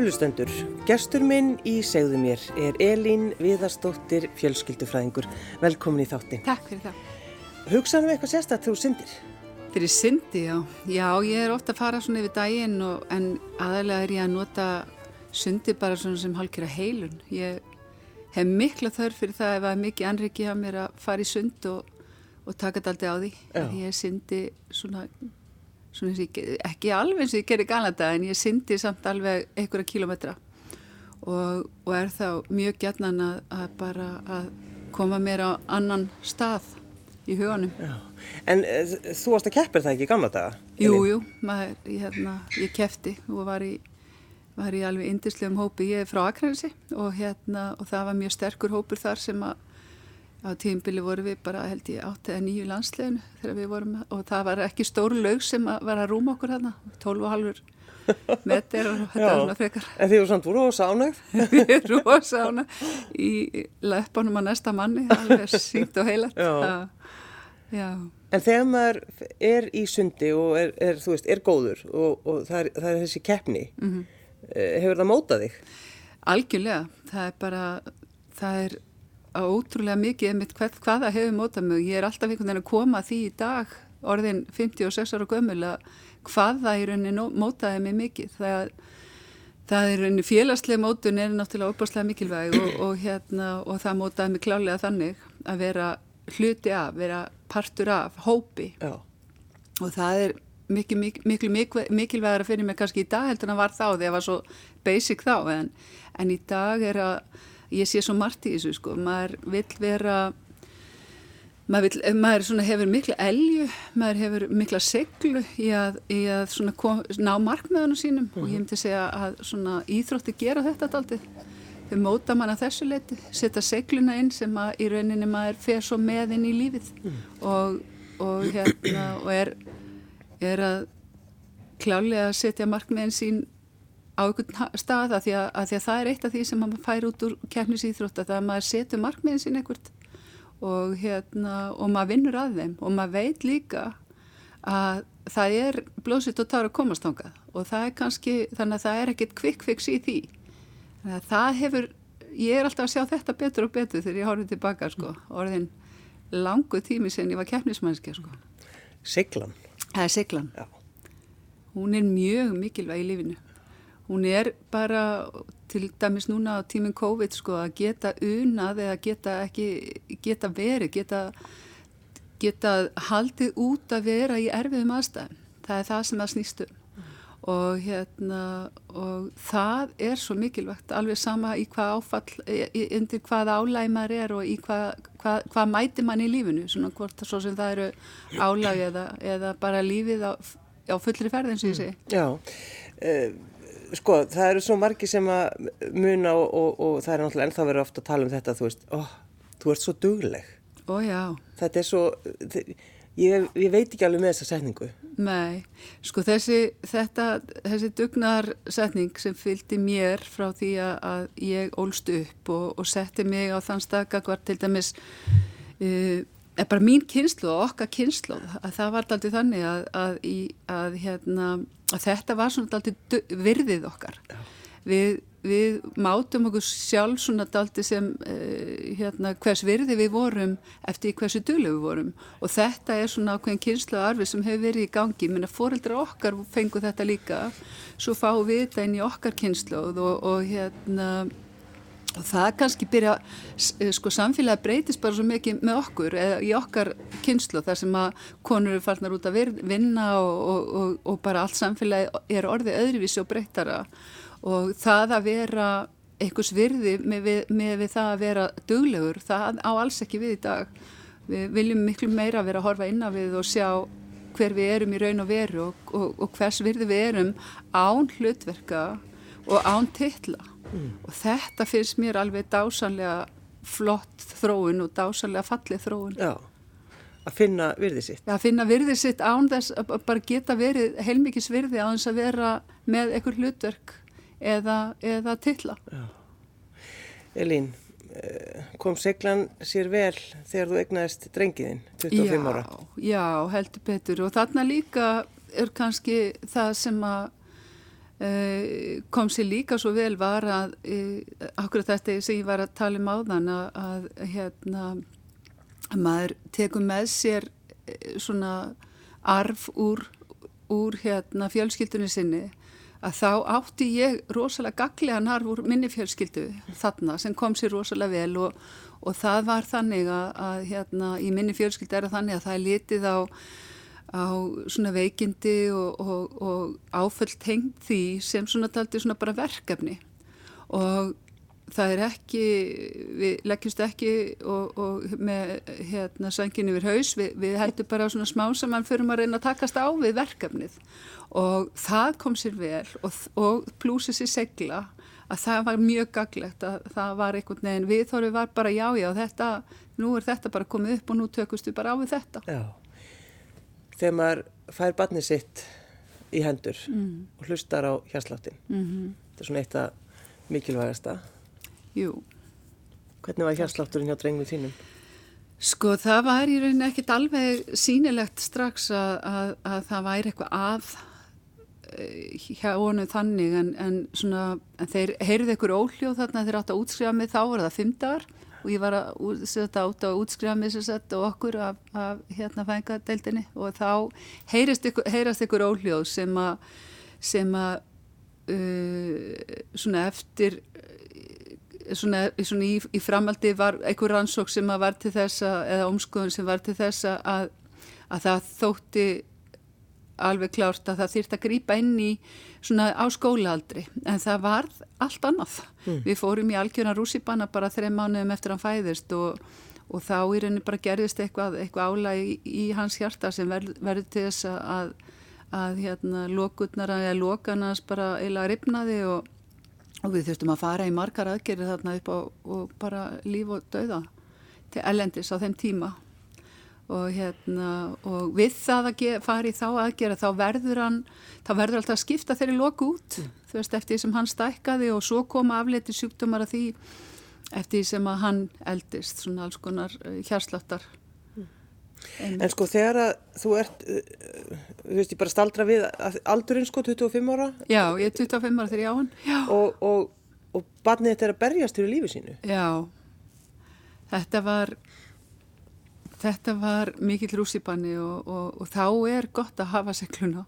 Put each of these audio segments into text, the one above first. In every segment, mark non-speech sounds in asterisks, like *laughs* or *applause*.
Kærulustendur, gestur minn í segðu mér er Elín Viðarstóttir, fjölskyldufræðingur. Velkomin í þáttin. Takk fyrir það. Hugsaðum við eitthvað sérstaklega þú syndir? Fyrir syndi, já. Já, ég er ofta að fara svona yfir daginn og, en aðalega er ég að nota sundi bara svona sem hálkira heilun. Ég hef mikla þörf fyrir það ef að mikið anriki hafa mér að fara í sund og, og taka þetta aldrei á því. Já. Ég syndi svona ég, ekki alveg eins og ég gerir galanda en ég syndi samt alveg einhverja kílometra og, og er þá mjög gætnan að, að bara að koma mér á annan stað í huganum. Já. En uh, þú varst að keppir það ekki í gamla daga? Jú, Elín? jú, maður, ég, hérna, ég kefti og var í, var í alveg indislegum hópi. Ég er frá Akranesi og, hérna, og það var mjög sterkur hópur þar sem að á tímbili voru við bara held ég átt eða nýju landsleginu þegar við vorum og það var ekki stór laug sem að var að rúma okkur þarna, 12 og halvur *laughs* meter og þetta var svona frekar En þið voru samt voru og sánægð? *laughs* við erum rosa ána í löpunum á næsta manni alveg sínt og heilat Já. já, En þegar maður er í sundi og er, er þú veist, er góður og, og það, er, það er þessi keppni, Mhm. uh, hefur það mótað þig? algjörlega það er bara það er ótrúlega mikið einmitt hvað, hvað það hefur mótað mig. Ég er alltaf einhvern veginn að koma að því í dag orðin 56 ára gömul að hvað það í rauninni mótaði mig mikið. Það, það er rauninni félagslega mótun er náttúrulega opaslega mikilvæg og, og, hérna, og það mótaði mig klálega þannig að vera hluti af, vera partur af hópi. Já. og það er miklu, miklu, miklu miklu mikilvægara fyrir mig kannski í dag heldur en það var þá þegar það var svo basic þá en, en í dag er að ég sé svo margt í þessu sko. Maður vill vera maður, vill, maður svona hefur mikla elju maður hefur mikla seglu í að, í að svona kom, ná markmiðunum sínum. Og ég myndi segja að svona íþrótti gera þetta daldið þau móta mann að þessu leiti setja segluna inn sem að í rauninni maður fer svo með inn í lífið. Og, og hérna og er, er að klálega að setja markmiðin sín á einhvern stað að því að, að því að það er eitt af því sem maður fær út úr keppnisýþrótta það að maður setur markmiðin sín einhvert og hérna og maður vinnur að þeim og maður veit líka að það er blóðsitt og tára að komast þangað og það er kannski þannig að það er ekkit fix í því það hefur ég er alltaf að sjá þetta betur og betur þegar ég horfið tilbaka sko orðin langu tími sen ég var keppnismannskja sko Siglan? það er siglan Já. hún er mjög mikilvæg í lífinu. Hún er bara til dæmis núna á tíminn COVID sko að geta unað eða geta ekki, geta verið, geta, geta haldið út að vera í erfiðum aðstæðum. Það er það sem það snýst um. Og, hérna, og það er svo mikilvægt, alveg sama í hvað áfall, í- undir hvað álægmar er og í hvað, hvað, hvað mæti mann í lífinu, svona hvort svo sem það eru álæg eða, eða bara lífið á, á fullri ferð eins og ég segi. Já, uh, sko það eru svo margi sem að muna og, og, og það er náttúrulega ennþá verið ofta að tala um þetta, þú veist, ó, þú ert svo dugleg. Ó já, Þetta er svo, ég, ég veit ekki alveg með þessa setningu. nei, sko þessi, þetta, þessi dugnarsetning sem fylgdi mér frá því að, að ég ólst upp og, og setti mig á þann stakakvart til dæmis, uh, er bara mín kynslu og okkar kynslu að það var aldrei þannig að, að, í, að, hérna, að þetta var svona aldrei virðið okkar. Við, við mátum okkur sjálf svona daldi sem uh, hérna, hvers virði við vorum eftir hversu duglega við vorum. Og þetta er svona ákveðin kynslu arfi sem hefur verið í gangi, minna fóreldra okkar fengu þetta líka, svo fáum við þetta inn í okkar kynslu og, og hérna og það kannski byrja, eh, sko samfélagi breytist bara svo mikið með okkur eða í okkar kynslu þar sem að konur eru farnar út að vinna og, og, og, bara allt samfélagi er orðið öðruvísi og breyttara og það að vera einhvers virði með, með við það að vera duglegur, það á alls ekki við í dag. Við viljum miklu meira vera að horfa inn á við og sjá hver við erum í raun og veru og, og, hvers virði við erum án hlutverka og án titla og þetta finnst mér alveg dásanlega flott þróun og dásanlega fallið þróun. Já, að finna virði sitt. Að finna virði sitt án þess að bara geta verið heilmikis virði á þess að vera með einhver hlutverk eða, eða titla. Elín, eh, kom seglan sér vel þegar þú egnaðist drengiðinn, 25 ára? Já, já, heldur betur og þarna líka er kannski það sem að kom sér líka svo vel var að uh, akkurat þetta sem ég var að tala um áðan að, að hérna að maður tekur með sér uh, svona arf úr, úr hérna fjölskyldunni sinni að þá átti ég rosalega gaglegan arf úr minni fjölskyldu þarna sem kom sér rosalega vel og, og það var þannig að, að hérna í minni fjölskyldu er það þannig að það er litið á á svona veikindi og, og, og áföll tengd því sem svona taldi svona bara verkefni. Og það er ekki, við leggjumst ekki og, og með hérna sangin yfir haus, við, við heldum bara svona smá sem mann fyrir að reyna að takast á við verkefnið. Og það kom sér vel og plúsið sér segla að það var mjög gaglegt að það var einhvern veginn við þóru var bara já já þetta, nú er þetta bara komið upp og nú tökustu bara á við þetta. Já þegar maður fær barnið sitt í hendur mm. og hlustar á hérsláttin mm -hmm. þetta er svona eitt að mikilvægasta Jú Hvernig var hérslátturinn hjá drengum þínum? Sko það var í rauninni ekkit alveg sínilegt strax að, að, að það væri eitthvað að eh, hjá honum þannig en, en svona en þeir heyrðu einhver óhljóð þarna þeir átt að útskrifa mig þá var það fymdagar og ég var að setja át að útskrifa mig sett og okkur af, af hérna fængadeildinni og þá heyrast ykkur, heyrast ykkur óhljóð sem að sem að uh, svona eftir svona, svona í, í framaldi var einhver rannsók sem að var til þessa eða omskoðun sem var til þessa að, að það þótti alveg klárt að það þýrt að grýpa inn í svona á skólaaldri en það var allt annað. Mm. Við fórum í algjörna rússipanna bara þreim mánuðum eftir hann fæðist og, og þá í rauninni bara gerðist eitthvað, eitthvað álæg í, í hans hjarta sem verður verð til þess að, að hérna lókutnar eða lókanars bara eila ripnaði og, og við þurftum að fara í margar aðgerið þarna upp á og bara líf og dauða til ellendis á þeim tíma og, hérna, og við það að fara í þá aðgera þá verður hann, þá verður alltaf að skipta þeirri loku út, mm. þú veist, eftir því sem hann stækkaði og svo koma afleiti sjúkdómar að því eftir því sem að hann eldist, svona alls konar hjarsláttar. Mm. En sko þegar að þú ert, uh, þú veist, ég bara staldra við aldurinn sko 25 ára? Já, ég er 25 ára þegar ég á hann. Já. Og, og, og barnið þetta er að berjast fyrir lífið sínu? Já, þetta var Þetta var mikill rússipanni og, og, og þá er gott að hafa segluna.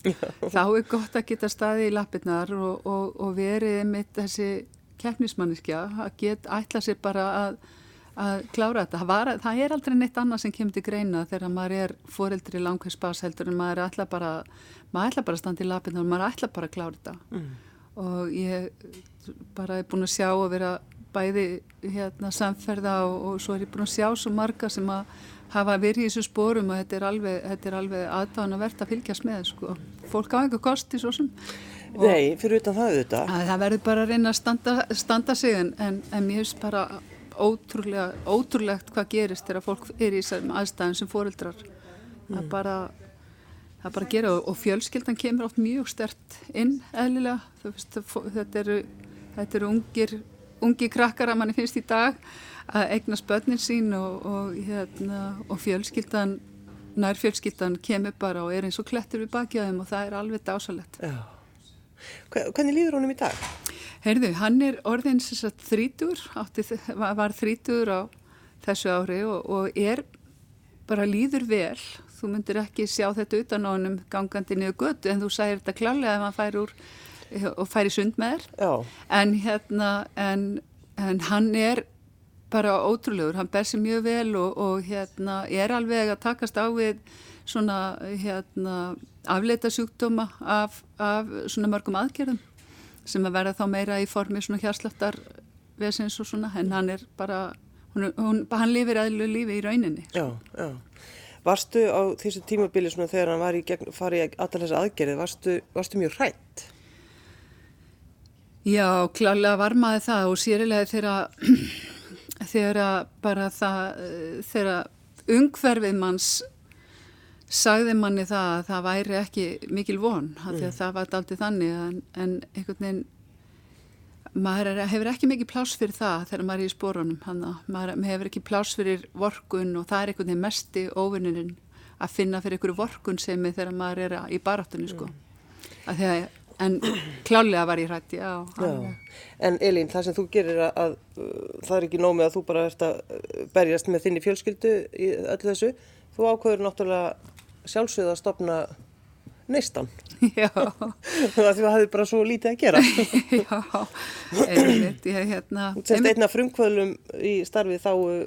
þá er gott að geta staði í lappirnar og, og verið með þessi keppnismanniskja að geta ætla sér bara að, að klára þetta. Það, var, það er aldrei neitt annað sem kemur til greina þegar maður er foreldri í langvegs basheldur en maður ætla bara, maður ætla bara að standa í lappirnar og maður ætla bara að klára þetta. Mm. Og ég bara er búin að sjá að vera bæði hérna, samferða og svo er ég búin að sjá svo marga sem að hafa verið í þessu spórum og þetta er alveg, alveg aðdáðan að fylgjast með sko. fólk á einhver kosti svo sem. Nei, fyrir utan það auðvitað. að Það verður bara að reyna að standa, standa sig en, en mér finnst bara ótrúlega, ótrúlegt hvað gerist þegar fólk er í þessum aðstæðin sem fóreldrar mm. að bara það bara gera og, fjölskyldan kemur oft mjög stert inn eðlilega. Þetta eru, þetta eru ungir ungi krakkar að manni finnst í dag að eigna spötnin sín og, og, hérna, og fjölskyldan nærfjölskyldan kemur bara og er eins og klettur við bakjaðum og það er alveg dásalett Hvernig líður honum í dag? Heyrðu, hann er orðins þrítur, átti, var þrítur á þessu ári og, og er bara líður vel. Þú myndir ekki sjá þetta utan á honum gangandi niður götu en þú sæðir þetta klálega ef hann fær úr og fær í sund með þér. En hérna en, en hann er bara ótrúlegur, hann ber sér mjög vel og, og hérna er alveg að takast á við svona hérna afleita sjúkdóma af, af svona mörgum aðgerðum sem að vera þá meira í formi svona hjarslöftar vesins og svona en hann er bara, hún, hún, hann lifir aðlu lífi í rauninni. Já, já. Varstu á þessu tímabili svona þegar hann var í gegn, farið í alltaf þessu aðgerði, varstu, varstu mjög hrætt? Já, klálega var maður það og sérilega þegar þegar bara það, þegar ungverfið manns sagði manni það að það væri ekki mikil von, mm. því að það var aldrei þannig en, en einhvern veginn maður er, hefur ekki mikið pláss fyrir það þegar maður er í spórunum maður hefur ekki pláss fyrir vorkun og það er einhvern veginn mesti óvinninin að finna fyrir einhverju vorkun sem er þegar maður er í baráttunni sko. Mm. Að að en klálega var ég hrætt, já. En Elín, það sem þú gerir að, að það er ekki nómið að þú bara ert að uh, berjast með þinni fjölskyldu í öllu þessu, þú ákveður náttúrulega sjálfsögða að stopna neistan. Það *laughs* *laughs* því að það hefði bara svo lítið að gera. *laughs* já, einmitt, ég hérna... Sérst einna frumkvöðlum í starfið þá uh,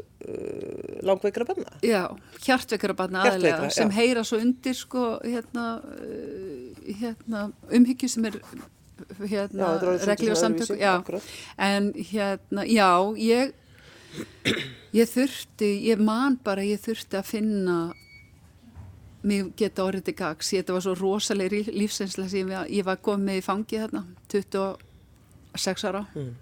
langveikra banna. Já, hjartveikra banna aðlega sem já. heyra svo undir sko hérna, uh, hérna umhyggju sem er hérna reglífa svona samtök já, en hérna, já ég ég þurfti, ég man bara ég þurfti að finna mig geta orðið til gags þetta var svo rosalega lífsensla sem ég, ég var komið í fangi þarna 26 ára. Mm.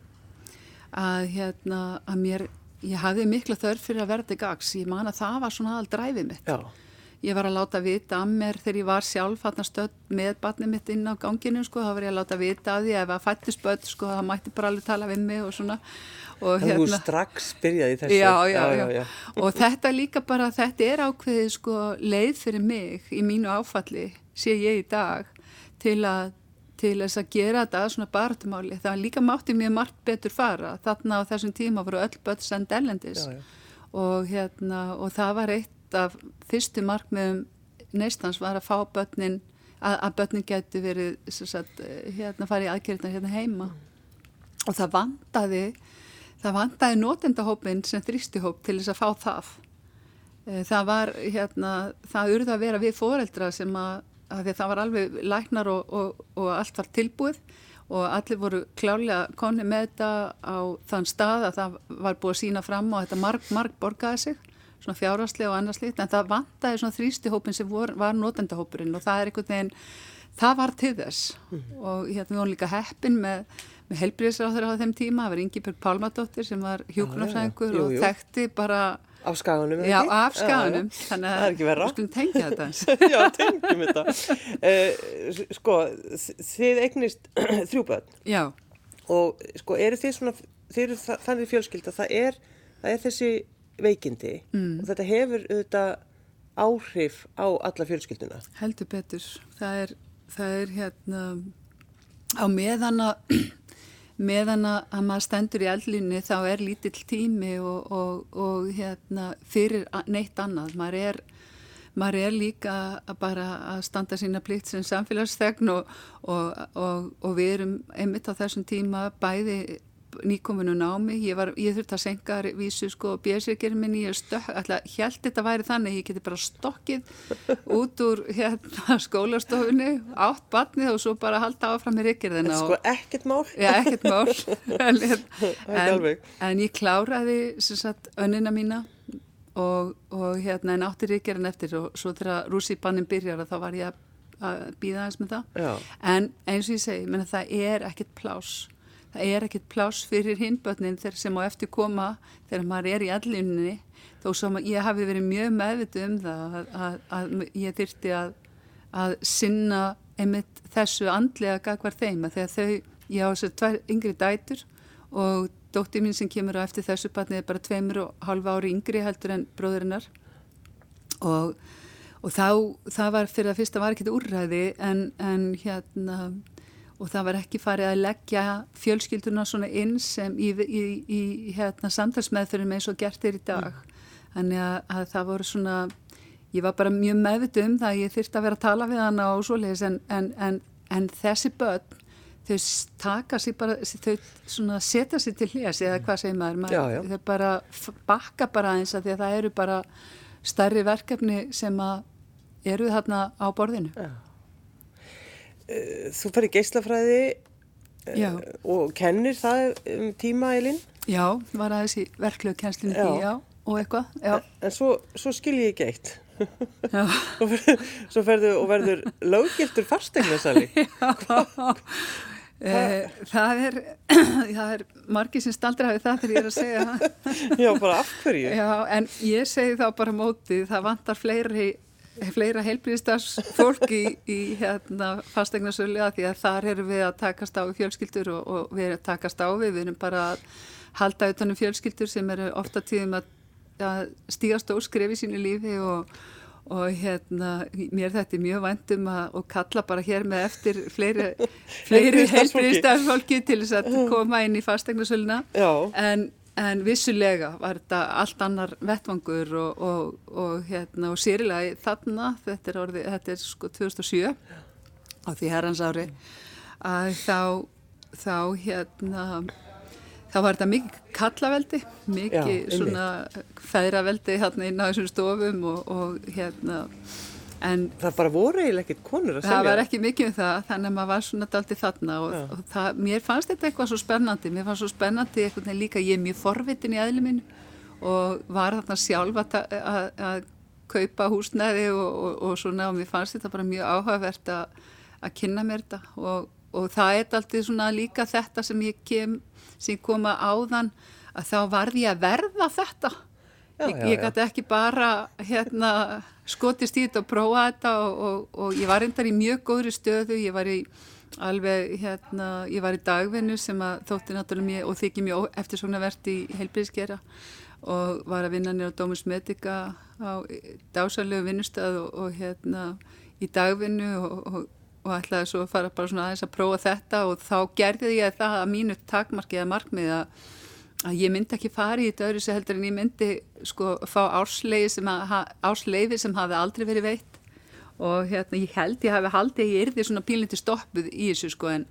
að hérna að mér, ég hafði mikla þörf fyrir að verða til gags, ég man að það var svona aðal dræfið mitt. Já, Ég var að láta vita að mér þegar ég var sjálf hann stödd með barnið mitt inn á ganginu sko, þá var ég að láta vita að því ef að fættist börn sko, það mætti bara alveg tala við mig og svona. Og að þú strax byrjaði þessu. já, já, já, og þetta líka bara, þetta er ákveðið sko leið fyrir mig í mínu áfalli, sé ég í dag, til að til þess að gera þetta svona baratumáli. Það líka mátti mjög margt betur fara. Þarna á þessum tíma voru öll börn send ellendis Já, já. og, hérna, og það var eitt af fyrstu markmiðum neistans var að fá börnin að, að börnin getur verið sem sagt, hérna farið í aðgerðina hérna heima og það vandaði það vandaði notendahópin sem þrýstihóp til þess að fá það. Eh, það var hérna það urða að vera við foreldra sem að, að það var alveg læknar og, og, og allt var tilbúið og allir voru klálega konni með þetta á þann stað að það var búið að sína fram og þetta marg, marg borgaði sig svona fjárhastlega og annarslíkt en það vantaði svona þrýstihópin sem vor, var notendahópurinn og það er einhvern veginn það var til þess. Og hérna við vorum líka heppin með, með helbriðisráður á þeim tíma, það var Ingi Pálmadóttir sem var hjúknarfræðingur Jú, og þekkti bara Af skaganum, Já, af skaganum, Já, já. þannig verra. við skulum tengja þetta *laughs* já, tengjum þetta. *laughs* Uh, sko, þið eignist *clears throat* þrjú börn Já, og sko, eru þið svona, þið eru þa- þannig fjölskylda, það er, það er þessi veikindi mm. og þetta hefur auðvitað áhrif á alla fjölskylduna. heldur betur. Það er, það er hérna á meðan að *clears throat* meðan að maður stendur í eldlunni þá er lítill tími og, og, og hérna fyrir neitt annað. Maður er, maður er líka að bara að standa sína plikt sem samfélagsþegn og, og við erum einmitt á þessum tíma bæði nýkominu námi, ég, var, ég þurfti að senka vísu sko og björsirkir minni, ég held þetta væri þannig, ég geti bara stokkið *laughs* út úr hérna skólastofunni, átt batnið og svo bara halda áfram með ríkirðina Sko, ekkert mál. Já, ekkert mál. *laughs* *laughs* en, en, ég kláraði sagt önnina mína og, og hérna en átti ríkjarinn eftir og svo þegar rússipannin byrjar þá var ég að, að býða aðeins með það. Já. En eins og ég segi, menna, það er ekkert plás. Það er ekkert plás fyrir hinbötnin þegar sem á eftir koma þegar maður er í allinni þó sem ég hafi verið mjög meðvitið um það að, að, að ég þyrti að, að sinna einmitt þessu andlega gagvar þeim að þegar þau, ég á þessu tvær yngri dætur og dóttir mín sem kemur á eftir þessu batnið er bara tveimur og halva ári yngri heldur en bróðurinnar og, og þá, það var fyrir að fyrsta var ekkert úrræði en, en hérna og það var ekki farið að leggja fjölskylduna svona inn sem í, í, í hérna, samtalsmeðfyrir eins og gert er í dag. Þannig að, að það voru svona, ég var bara mjög meðvitu um það að ég þyrfti að vera að tala við hana og svoleiðis en, en, en, en þessi börn, þau taka sér bara, þau svona setja sér til hljás eða hvað segir maður, maður Já, já. þau bara bakka bara eins að því að það eru bara stærri verkefni sem að eru þarna á borðinu. Já. Eh, Þú fer í geislafræði Já. uh, og kennir það um tíma, Elin, Já, var aðeins í verklegu kennslinu Já. því, já, og eitthvað, já, en svo, svo skil ég ekki eitt. já. *laughs* Svo fer- svo ferðu og verður löggiltur fasteignarsali. *laughs* Eh, það er, *clears throat* það er margir sem staldra hafi það þegar ég er að segja það. *laughs* Já, bara af hverju? Já, en ég segi þá bara mótið, það vantar fleiri, fleira heilbríðistars fólk í, í hérna fastegnarsölu að því að þar erum við að takast á fjölskyldur og, og við erum að takast á við, við erum bara að halda utanum fjölskyldur sem eru ofta tíðum að, að stíga stór skref í sínu lífi og, og hérna, mér þetta er mjög vandum að, og kalla bara hér með eftir fleiri, *laughs* fleiri heilbriðstafsfólki til þess að koma inn í fasteignarsöluna en, en vissulega var þetta allt annar vettvangur og, og, og hérna, og sérilega þarna, þetta er orðið, þetta er sko 2007 á því herrans ári að þá, þá hérna þá var þetta mikið kallaveldi, mikið feðraveldi hérna inn á þessum stofum og, og hérna en það bara voru eiginlega ekkert konur að segja. Það var ekki mikið um það, þannig að maður var svona daldi þarna og, og það, mér fannst þetta eitthvað svo spennandi, mér fannst svo spennandi eitthvað líka, ég er mjög forvitin í aðlum minn og var þarna sjálf að, að, að kaupa húsnæði og, og svona og mér fannst þetta bara mjög áhugavert að kynna mér þetta og það er alltaf svona líka þetta sem ég kem sem koma áðan að þá varði ég að verða þetta já, ég, ég gæti ekki bara hérna, skotist í þetta og prófa þetta og, og, og ég var reyndar í mjög góðri stöðu. Ég var í alveg hérna, ég var í dagvinnu sem að þótti náttúrulega mjög og þykji mjög eftirsóknarvert í heilbríðskera og var að vinna nýra á Dómus Medica á dásalegu vinnustöð og, og hérna í dagvinnu og og ætlaði svo að fara bara svona aðeins að prófa þetta og þá gerði ég það að mínu takmarki eða markmið að, að ég myndi ekki fara í þetta öðru sem heldur en ég myndi sko fá ársleifi sem, sem hafi aldrei verið veitt. Og hérna ég held ég hafi haldið ég yrði svona pílindi stoppuð í þessu sko en,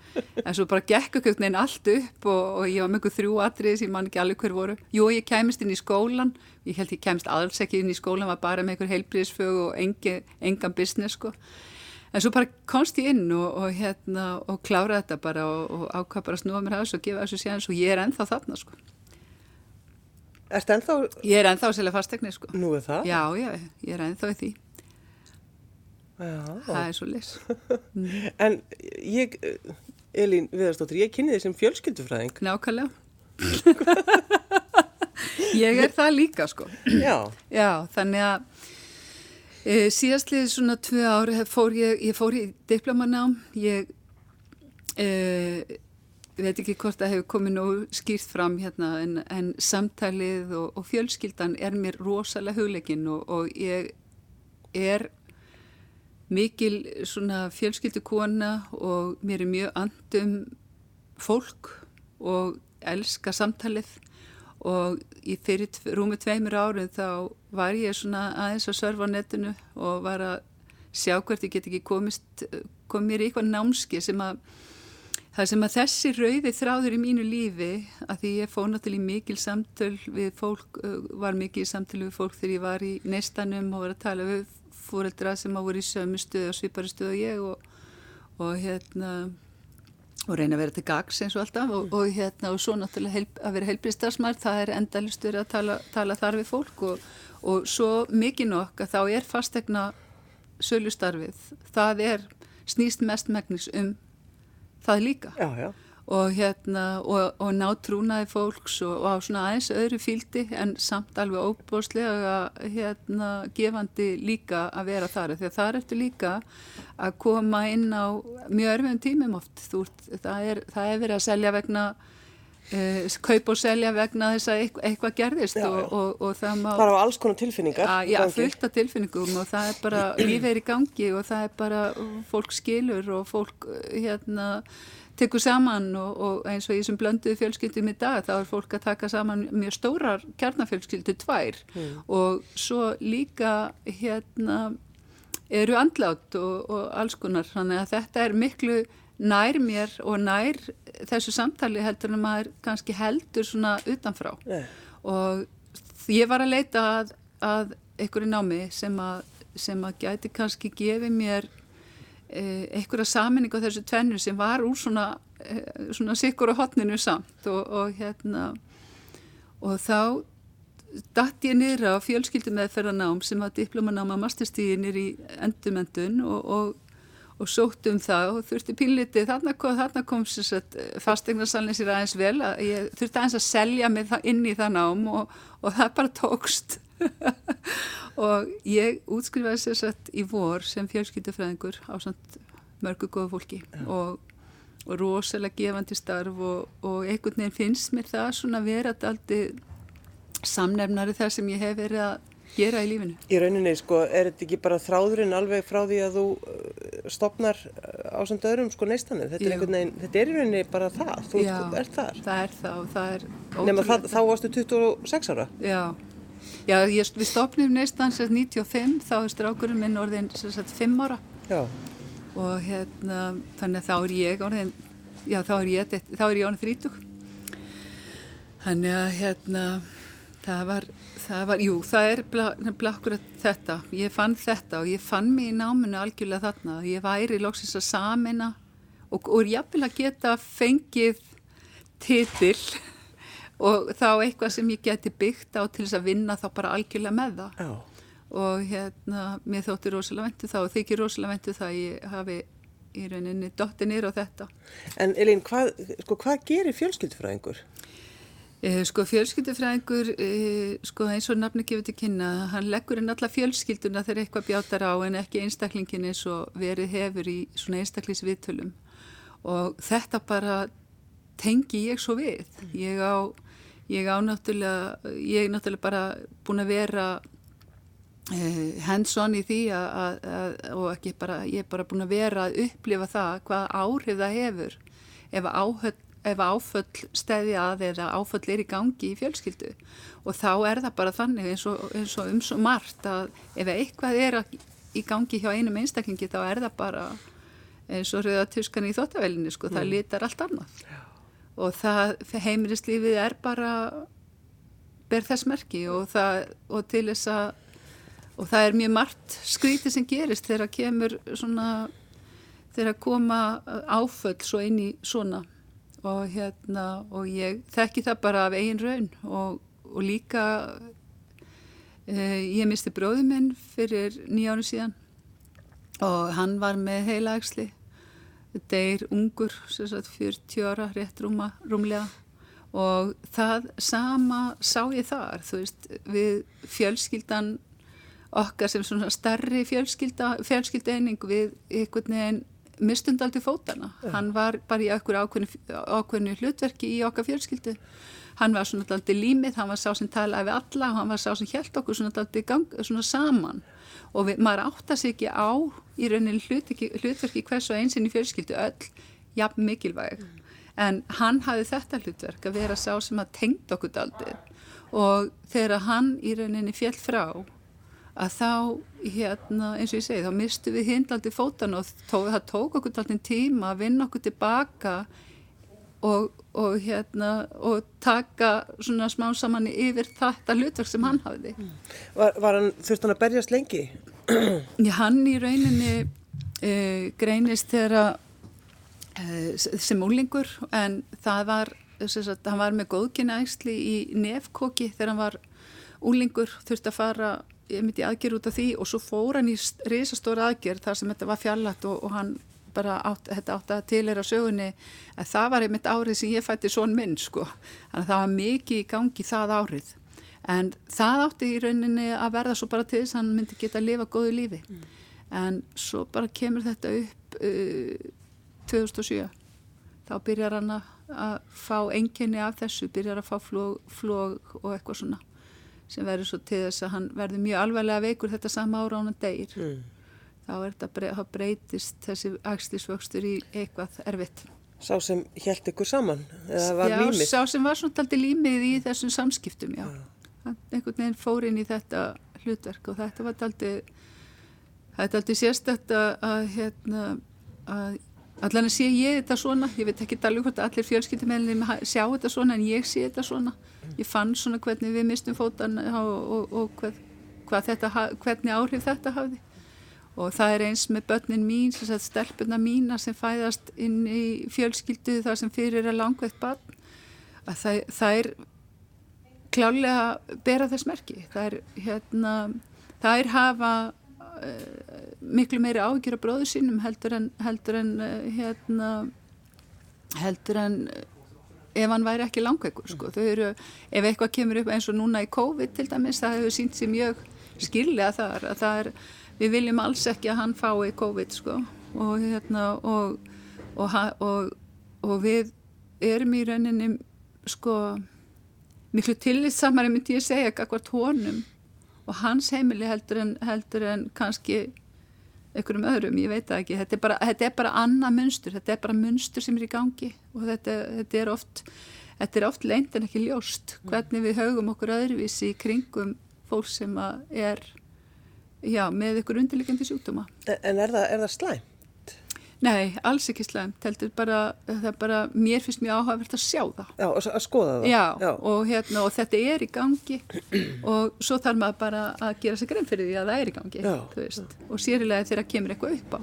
en svo bara gekk okkur einn allt upp og, og ég var mjög þrjú atrið sem ég man ekki alveg hver voru. Jú ég kæmist inn í skólan ég held ég kæmist alls ekki inn í skólan var bara með einhver heilbríðsfög og engi, engan business sko. En svo bara komst ég inn og, og, hérna, og kláraði þetta bara og, og ákvað bara snúa mér að þessu og gefa þessu séðans og ég er ennþá þarna sko. Erst ennþá? Ég er ennþá sérlega fastegni sko. Nú er það? Já, já, ég er ennþá í því. Já. Það er svo lis. *laughs* Mm. en ég, Elín Viðarstóttir, ég kynni þið sem fjölskyldufræðing. Nákvæmlega. ég er það líka sko. Já. Já, þannig að E, síðastlið svona tvö ári fór ég, ég fór í diplomanám, ég e, veit ekki hvort það hefur komið nú skýrt fram hérna en, en samtalið og, og fjölskyldan er mér rosalega hugleikinn og, og ég er mikil svona fjölskyldukona og mér er mjög andum fólk og elska samtalið. Og í fyrir rúmi tveimur árið þá var ég svona aðeins að surfa á netinu og var að sjá hvert ég get ekki komist, kom mér í eitthvað námski sem að það sem að þessi rauði þráður í mínu lífi að því ég fóð náttúrulega mikil samtöl við fólk, var mikil samtöl við fólk þegar ég var í neistanum og var að tala við fóreldra sem að voru í sömu stöðu og svipari stöðu og ég og, og hérna og reyna að vera til gags eins og alltaf og, og hérna og svo náttúrulega heil, að vera heilbriðstafsmær það er endalustur að tala, tala þar við fólk og, og svo mikið nokk að þá er fastegna sölustarfið, það er snýst mest megnis um það líka. Já, já. Og hérna og, og ná trúnaði fólks og, og á svona aðeins öðru fíldi en samt alveg óbúslega hérna gefandi líka að vera þar. Því að það er eftir líka að koma inn á mjög örfum tímum oft. Ert, það, er, það er verið að selja vegna Uh, kaup og selja vegna þess að eitthvað, gerðist já, og, og, og það má bara á alls konar tilfinningar að, já, fullt af tilfinningum og það er bara lífið er í gangi og það er bara fólk skilur og fólk hérna tekur saman og, og eins og í þessum blönduðu fjölskyldum í dag þá er fólk að taka saman mjög stórar kjarnafjölskyldu tvær mm. og svo líka hérna eru andlátt og, og alls konar. Þannig að þetta er miklu nær mér og nær þessu samtali heldur en maður kannski heldur svona utanfrá yeah. og ég var að leita að, að einhverju námi sem að, sem að gæti kannski gefið mér Eh, einhverja saminning á þessu tvennu sem var úr svona, eh, svona sikkur á hotninu samt og, og hérna og þá dætt ég niður á fjölskyldum meðferðanám sem var diplomanám að masterstíðinir í endumendun og, og, og sótt um það og þurfti pínliti þarna kom, þarna kom fastegnarsallin sér aðeins vel að ég þurfti aðeins að selja mig inn í það nám og það bara tókst. *laughs* Og ég útskrifaði sérsett í vor sem fjölskyldufræðingur á mörgu góða fólki og, og rosalega gefandi starf og, og einhvern veginn finnst mér það svona verið alltaf samnefnari þar sem ég hef verið að gera í lífinu. Í rauninni, sko, er þetta ekki bara þráðurinn alveg frá því að þú uh, stopnar á samt öðrum, sko, neistanum? Þetta þetta er í rauninni bara það, þú Já, er þar. það er það og það er Nefna það, ótrúlegt. þá varstu 26 ára? Já, Já ég, við stopnum neistan sagt 95, þá er strákurinn minn orðin sem sagt 5 ára Já. og hérna, þannig að þá er ég orðin, já þá er ég, þá er ég orðin 30. Þannig að hérna, það var, það var, jú, það er akkurat þetta. Ég fann þetta og ég fann mig í náminu algjörlega þarna. Ég væri loksins að samina og, og jafnvel að geta fengið titil *laughs* og þá eitthvað sem ég geti byggt á til þess að vinna þá bara algjörlega með það. Já. Og hérna, mér þótti rosalega ventu það og þykir rosalega ventu það að ég hafi í rauninni dotti nýr á þetta. En Elín, hvað, sko, hvað gerir fjölskyldufræðingur? Eh, Sko fjölskyldufræðingur, eh, sko eins og nafni gefur til kynna, hann leggur inn alla fjölskylduna þegar eitthvað bjátar á en ekki einstaklingin eins og verið hefur í svona einstaklingsviðtölum og þetta bara tengi ég svo við. Ég á, ég á náttúrulega, ég er náttúrulega bara búin að vera eh, hands-on í því að, að, að, og ekki bara, ég er bara búin að vera að upplifa það hvað áhrif það hefur ef áhöld ef áföll stæði að eða áföll er í gangi í fjölskyldu. Og þá er það bara þannig eins og, eins og um svo margt að ef eitthvað er í gangi hjá einum einstaklingi þá er það bara eins og rauða tuskan í þóttavelinni sko, það litar allt annað. Já. og það heimilislífið er bara ber þess merki og, það, og til þess að og það er mjög margt skrítið sem gerist þegar kemur svona þegar koma áföll svo inn í svona og hérna og ég þekki það bara af eigin raun og, og líka eh, ég misti bróði minn fyrir nýjánu síðan og hann var með heilaægsli deyr ungur sagt, 40 ára rétt rúma, rúmlega. Og það sama sá ég þar þú veist við fjölskyldan okkar sem svona starri fjölskylda fjölskyldaeining við einhvern veginn mistundaldi fótana. Ja. Hann var bara í okkur ákveðinu, hlutverki í okkar fjölskyldu. Hann var svona daldi límið, hann var sá sem talaði við alla og hann var sá sem held okkur svona svona saman. Og við, maður átta sig ekki á í rauninni hlutverki, hlutverki hvers og einsinn í fjölskyldu öll, jafn mikilvæg. Mm. En hann hafði þetta hlutverk að vera sá sem að tengd okkur daldi. Og þegar hann í rauninni fjell frá að þá, hérna, eins og ég segi, þá mistu við hindlaldi fótan og tó, það tók okkur alltaf tíma að vinna okkur tilbaka og, og, hérna, og taka svona smá saman yfir þetta hlutverk sem hann hafði. Var, var hann, þurft hann að berjast lengi? Hann í rauninni e, greinist þegar e, sem úlingur en það var, að hann var með góðkynæsli í nefkóki þegar hann var úlingur, þurft að fara ég myndi aðgerð út af því og svo fór hann í risastóra aðgerð þar sem þetta var fjallat og, og hann bara átt, átt að tilera sögunni. Að það var einmitt árið sem ég fætti svon minn sko, þannig að það var mikið í gangi það árið. En það átti í rauninni að verða svo bara til þess að hann myndi geta að lifa góðu lífi. Mm. en svo bara kemur þetta upp uh, 2007 þá byrjar hann að fá enginni af þessu, byrjar að fá flóg, flóg og eitthvað svona sem verður svo til þess að hann verður mjög alvarlega veikur þetta sama ára á hann degir mm. þá, brey, þá breytist þessi axlisvöxtur í eitthvað erfitt Sá sem held ykkur saman eða var já, límið? Sá sem var svona aldrei límið í þessum samskiptum já. já. einhvern veginn fór inn í þetta hlutverk og þetta var aldrei þetta er aldrei sérstætt að, að hérna að allan að sé ég þetta svona. Ég veit ekki alveg hvort allir fjölskyldumennir sjá þetta svona en ég sé þetta svona. Ég fann svona hvernig við mistum fótan og, og, og hvað, hvað þetta, hvernig áhrif þetta hafði. Og það er eins með börnin mín stelpuna mína sem fæðast inn í fjölskyldu þar sem fyrir er langveitt barn að það, það er klálega bera þess merki. Það er hérna það er hafa miklu meiri ágjör af bróðu sínum heldur en heldur en uh, hérna heldur en ef hann væri ekki langveikur sko. eru, ef eitthvað kemur upp eins og núna í COVID til dæmis, það hefur sínt sér mjög skilja þar að það er við viljum alls ekki að hann fái COVID sko og hérna og, og, og, og við erum í rauninni sko miklu tillitsamari myndi ég segja ekkert honum og hans heimili heldur en, heldur en kannski einhverjum öðrum, ég veit það ekki. Þetta er bara, þetta er bara annað munstur þetta er bara munstur sem er í gangi og þetta, þetta er oft þetta er oft leint en ekki ljóst hvernig við haugum okkur öðruvísi í kringum fólk sem er já, með ykkur undirleikandi sjúkdóma. En er það, er það slæm? Nei, alls ekki slæmt, heldur bara, það er bara, mér finnst mjög áhugavert að sjá það. Já, að skoða það. Já, Já. Og, hérna, og þetta er í gangi og svo þarf maður bara að gera sig grein fyrir því að það er í gangi, Já. þú veist, og sérilega þegar kemur eitthvað upp á.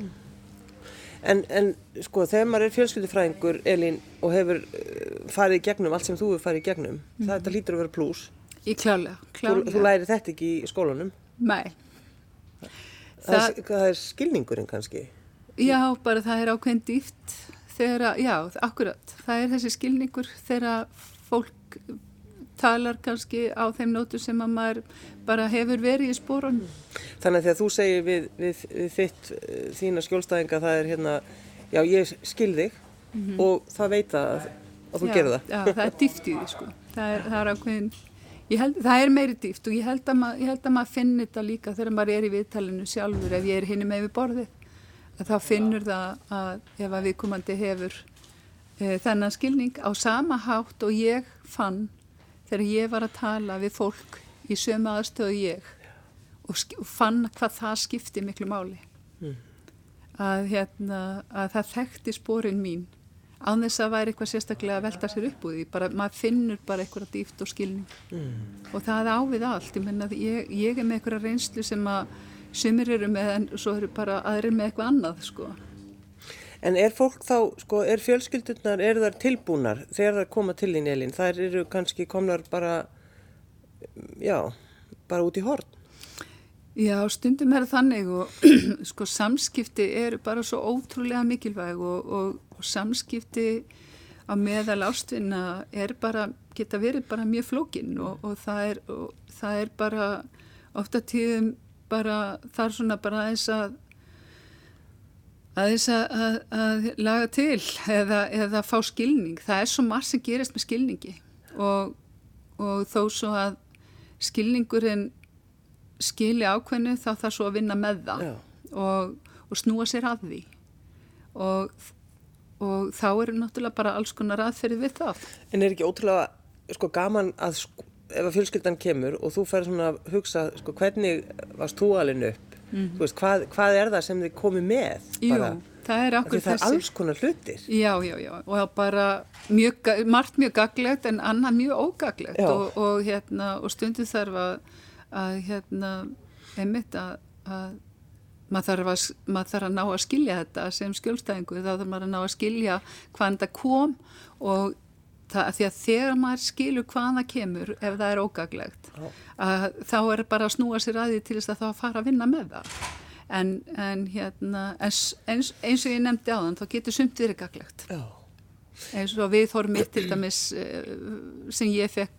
En, en sko, þegar maður er fjölskyldufræðingur, Elín, og hefur uh, farið í gegnum allt sem þú hefur farið í gegnum, mm. það þetta lítur að vera pluss. Í klálega, klálega. Þú, þú læri þetta ekki í skólanum? Nei. Það, það, það er skilningurinn kannski? Já, bara það er ákveðin dýft þegar að, já, akkurat, það er þessi skilningur þegar fólk talar kannski á þeim nótu sem að maður bara hefur verið í spórun. Þannig að þegar þú segir við, við, við þitt, eh, þína skjólstæðinga það er hérna, já ég skil þig mm -hmm. og það veit að, að þú gerur það. Já, það er dýft í því sko, það er, það er ákveðin, held, það er meiri dýft og ég held að, maður finnir þetta líka þegar maður er í viðtalinu sjálfur ef ég er hinni með við borðið þá finnur það að ef að viðkomandi hefur e, þennan skilning á sama hátt og ég fann þegar ég var að tala við fólk í sömu aðstöðu ég og, og fann hvað það skipti miklu máli. Mm. að, hérna, að það þekkti spórin mín án þess að væri eitthvað sérstaklega að velta sér upp úr því, bara, maður finnur bara eitthvað dýft og skilning. Mm. og það ávið allt, ég menna ég, ég er með eitthvað reynslu sem að sumir eru með en svo eru bara aðrir með eitthvað annað sko. En er fólk þá, sko, er fjölskyldunar, eru þar tilbúnar þegar það koma til þín Elin? Það eru kannski komnar bara, já, bara út í horn? Já, stundum er þannig og *clears throat* sko samskipti eru bara svo ótrúlega mikilvæg og, og, og samskipti á meðal ástvinna er bara, geta verið bara mjög flókin og, og það, er, það er bara ofta tíðum bara þar svona bara aðeins að aðeins að, að, að laga til eða, eða fá skilning. Það er svo margt sem gerist með skilningi og, og þó svo að skilningurinn skili ákveðinu þá þarf svo að vinna með það og, og snúa sér að því og, og þá eru náttúrulega bara alls konar aðferði við það. En er ekki ótrúlega sko gaman að sko ef að fjölskyldan kemur og þú fer svona að hugsa sko, hvernig varst þú alveg upp? Mm -hmm. veist, hvað, hvað er það sem þið komið með Jú, það er okkur þessi það er alls konar hlutir. Já, já, já, og bara mjög, margt mjög gaglegt en annað mjög ógaglegt og, og, hérna, og stundu þarf að, að hérna, einmitt að, að maður þarf, að, maður þarf að ná að skilja þetta sem skjólstæðingu, þá þarf maður að ná að skilja hvaðan það kom og það, því að þegar maður skilur hvaða kemur ef það er ógaglegt þá er bara að snúa sér að því til þess að þá fara að vinna með það. En, en hérna eins, eins, eins og ég nefndi á þann þá getur sumt verið gaglegt. Já. eins og við þórum mitt til dæmis eh, sem ég fekk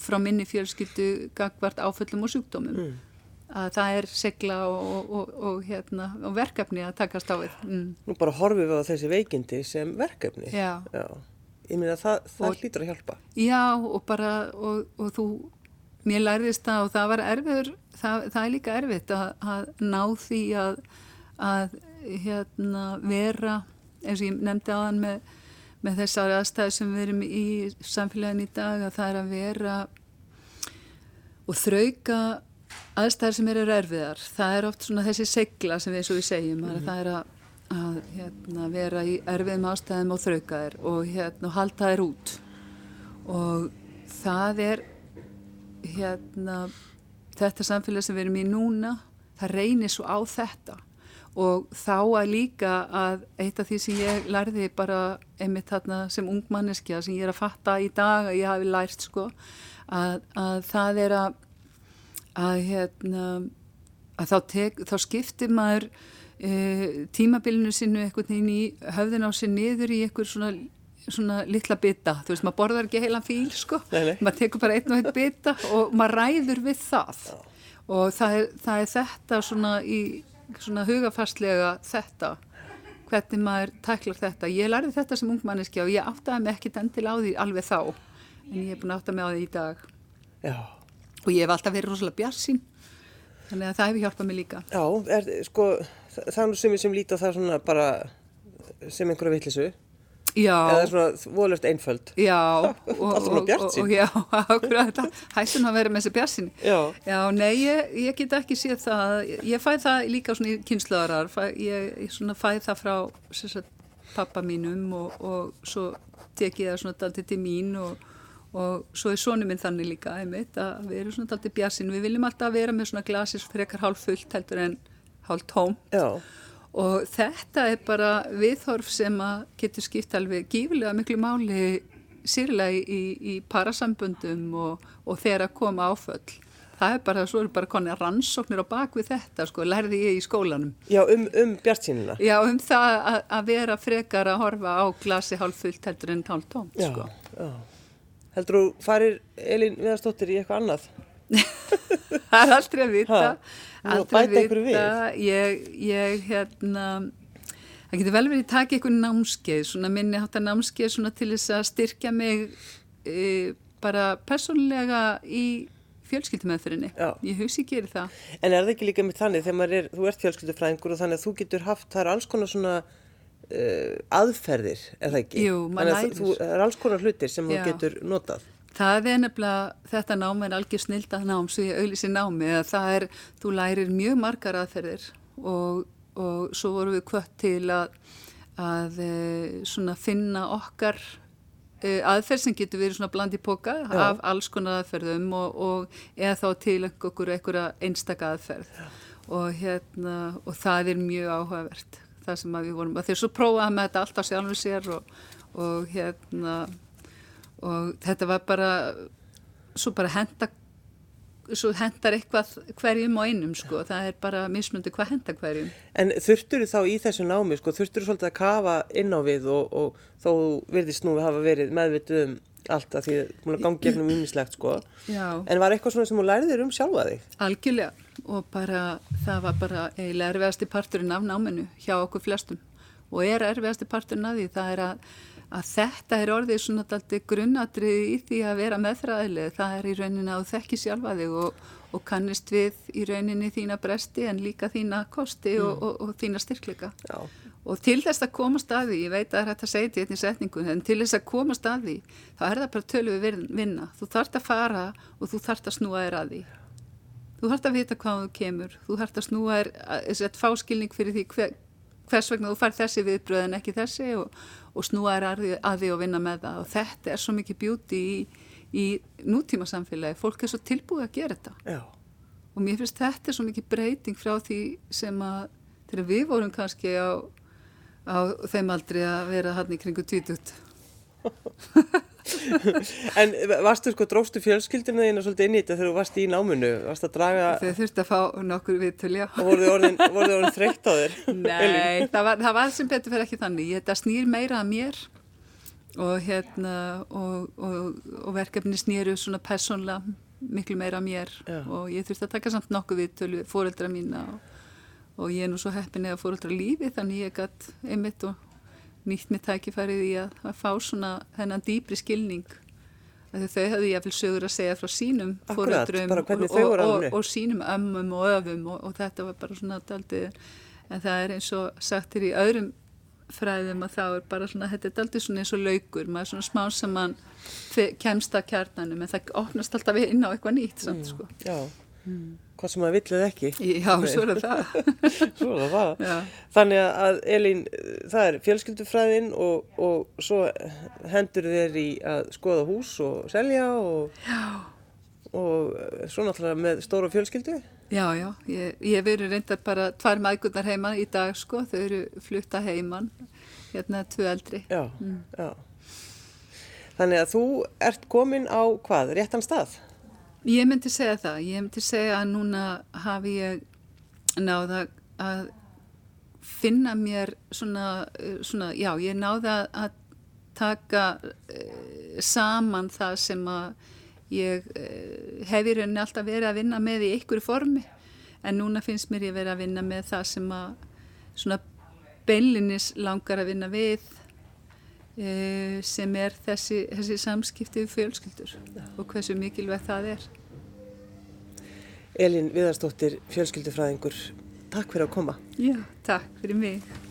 frá minni fjölskyldu gagvart áföllum og sjúkdómum. Mm. að það er segla og, og, og, hérna, og verkefni að takast á við. Mm. Nú bara horfum við á þessi veikindi sem verkefni. Já, Já ég meina það, það hlýtur að hjálpa já og bara og, og þú, mér lærðist það og það var erfiður, það, það er líka erfitt að, að ná því að að hérna vera eins og ég nefndi hann með, með þessari aðstæði sem við erum í samfélagin í dag að það er að vera og þrauka aðstæðar sem eru erfiðar það er oft svona þessi segla sem við og við segjum mm -hmm. það er að að hérna, vera í erfiðum ástæðum og þraukaðir og hérna, halda þær út. Og það er hérna, þetta samfélag sem við erum í núna það reynir svo á þetta. Og þá að líka að eitt af því sem ég lærði bara einmitt þarna sem ungmanneskja sem ég er að fatta í dag að ég hafi lært sko að, að það er að að hérna að þá, tek, þá skiptir maður tímabilinu sinu eitthvað í höfðin á sig niður í eitthvað svona, svona litla bita, þú veist, maður borðar ekki heilan fíl sko, nei, nei. maður tekur bara einn og einn bita og maður ræður við það. Já. og það er, það er þetta svona í svona hugafastlega þetta. Hvernig maður tæklar þetta. Ég lærði þetta sem ungmanniski og ég áttaði mig ekkit endil á því alveg þá. En ég er búin að átta mig á því í dag. Já. og ég hef alltaf verið rosalega bjarsinn þannig að það hefur hjálpað mig líka. Já, er, sko, það, er nú sumið sem líti á það svona bara sem einhverja vittlisu. Já. Eða svona volöft einföld. Já. Alltaf svona bjart sín. Og, já, *laughs* akkurat, hættum að vera með þessi bjart sín. Já. Já, nei, ég, ég get ekki séð það. Ég fæ það líka svona í kynslaðarar. Ég, ég svona fæ það frá sagt, pappa mínum og, og svo tek ég það svona daltið til mín og, og svo er sónu minn þannig líka einmitt að við erum svona daltið bjassin við viljum alltaf vera með svona glasis frekar hálf fullt heldur en hálf tóm Já. og þetta er bara viðhorf sem að getur skipt alveg gífilega miklu máli sérlega í, í parasambundum og, og þegar að koma áföll það er bara, svo eru bara konið rannsóknir á bak við þetta, sko, lærði ég í skólanum. Já, um, um bjartsýnina. Já, um það að, vera frekar að horfa á glasi hálf fullt heldur en hálf tómt, já, sko. Já, heldur þú farir Elin Viðarstóttir í eitthvað annað? *laughs* það er aldrei að vita, aldrei að vita, ég, ég, hérna, það getur vel verið að taka einhvern námskeið, svona minni hátta námskeið svona til þess að styrkja mig e, bara persónlega í fjölskyldumöðfyrinni. Ég hugsi ekki er það. En er það ekki líka með þannig þegar er, þú ert fjölskyldufræðingur og þannig að þú getur haft, það er alls konar svona uh, aðferðir, er það ekki? Jú, maður lærir. Þú, það er alls konar hlutir sem Já. þú getur notað. Það er nefnilega, þetta nám er algjör snildað nám sem ég auðlýsi námi að það er, þú lærir mjög margar aðferðir og, og svo vorum við kvött til að, að svona finna okkar aðferð sem getur verið svona bland í póka af alls konar aðferðum og, og eða þá til okkur einhverja einstaka aðferð og, hérna, og það er mjög áhugavert það sem við vorum, þeir svo prófaði með þetta alltaf sjálfur sér og, og hérna og þetta var bara svo bara henda svo hendar eitthvað hverjum og einum sko, það er bara mismundi hvað henda hverjum. En þurftur þá í þessu námi sko, þurftur svolítið að kafa inn á við og, og þó virðist nú að hafa verið meðvituð um allt að því að gangi gefnum ummislegt sko, Já. en var eitthvað svona sem þú læriðir um sjálfa þig? Algjörlega og bara það var bara eiginlega erfiðasti parturinn af náminu hjá okkur flestum og er erfiðasti parturinn af því það er að að þetta er orðið svona alltaf grunnadrið í því að vera meðfræðileg. Það er í rauninni að þekki sjálfa þig og, og kannist við í rauninni þína bresti en líka þína kosti mm. og, og, og þína styrkleika. Já. Og til þess að komast að því, ég veit að það er hægt að segja þetta í setningu, en til þess að komast að því, þá er það bara tölu við vinna. Þú þart að fara og þú þart að snúa þér að því. Þú þart að vita hvað þú kemur, þú þart að snúa þér, þess að fáskilning fyrir því hver, hvers vegna þú fær þessi viðbröð en ekki þessi og, og snúa þér að, að því og vinna með það og þetta er svo mikið bjúti í, í nútíma samfélagi, fólk er svo tilbúið að gera þetta Já. og mér finnst þetta svo mikið breyting frá því sem að þegar við vorum kannski á, á þeim aldrei að vera hann í kringu tvítut *laughs* En varstu sko, dróstu fjölskyldina þína svolítið inn í þetta þegar þú varst í náminu? Varst að draga... Þau þurfti að fá nokkur viðtölja. Og voru þið orðin, orðin þreytt á þér? *laughs* Nei, það var, það var sem betur fyrir ekki þannig. Þetta snýr meira að mér og, hérna, og, og, og verkefni snýru svona persónlega miklu meira að mér Já. og ég þurfti að taka samt nokkuð viðtölu fóreldra mína og ég er nú svo heppin eða fóreldra lífi þannig ég gætt einmitt og nýtt með tækifærið í að, að fá svona þennan dýpri skilning. Að þau höfðu ég að vil sögur að segja frá sínum fóröldrum og, og, og, og sínum ömmum og öfum og þetta var bara svona daldið en það er eins og sagtir í öðrum fræðum að þá er bara svona þetta er daldið svona eins og laukur maður svona smá sem mann kemst að kjarnanum en það opnast alltaf inn á eitthvað nýtt samt sko. mm, Já. Mm. Hvað sem maður villið ekki. Já, svo er það *laughs* Svo er það Já. Þannig að Elín, það er fjölskyldufræðin og, og svo hendur þér í að skoða hús og selja og, og svo náttúrulega með stóra fjölskyldu. Já, já, ég, ég verið reyndar bara tvær maðgurnar heima í dag sko, þau eru flutta heiman hérna tvö eldri. Já, mm. já. Þannig að þú ert komin á hvað, réttan stað? Ég myndi segja það, ég myndi segja að núna hafi ég náða að finna mér svona, svona já, ég náða að taka uh, saman það sem að ég uh, hef í rauninni alltaf verið að vinna með í einhverju formi. En núna finnst mér ég verið að vinna með það sem að svona beinlinis langar að vinna við sem er þessi, þessi samskipti við fjölskyldur og hversu mikilvægt það er Elin Viðarstóttir, fjölskyldufræðingur, takk fyrir að koma. Já, takk fyrir mig.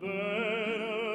better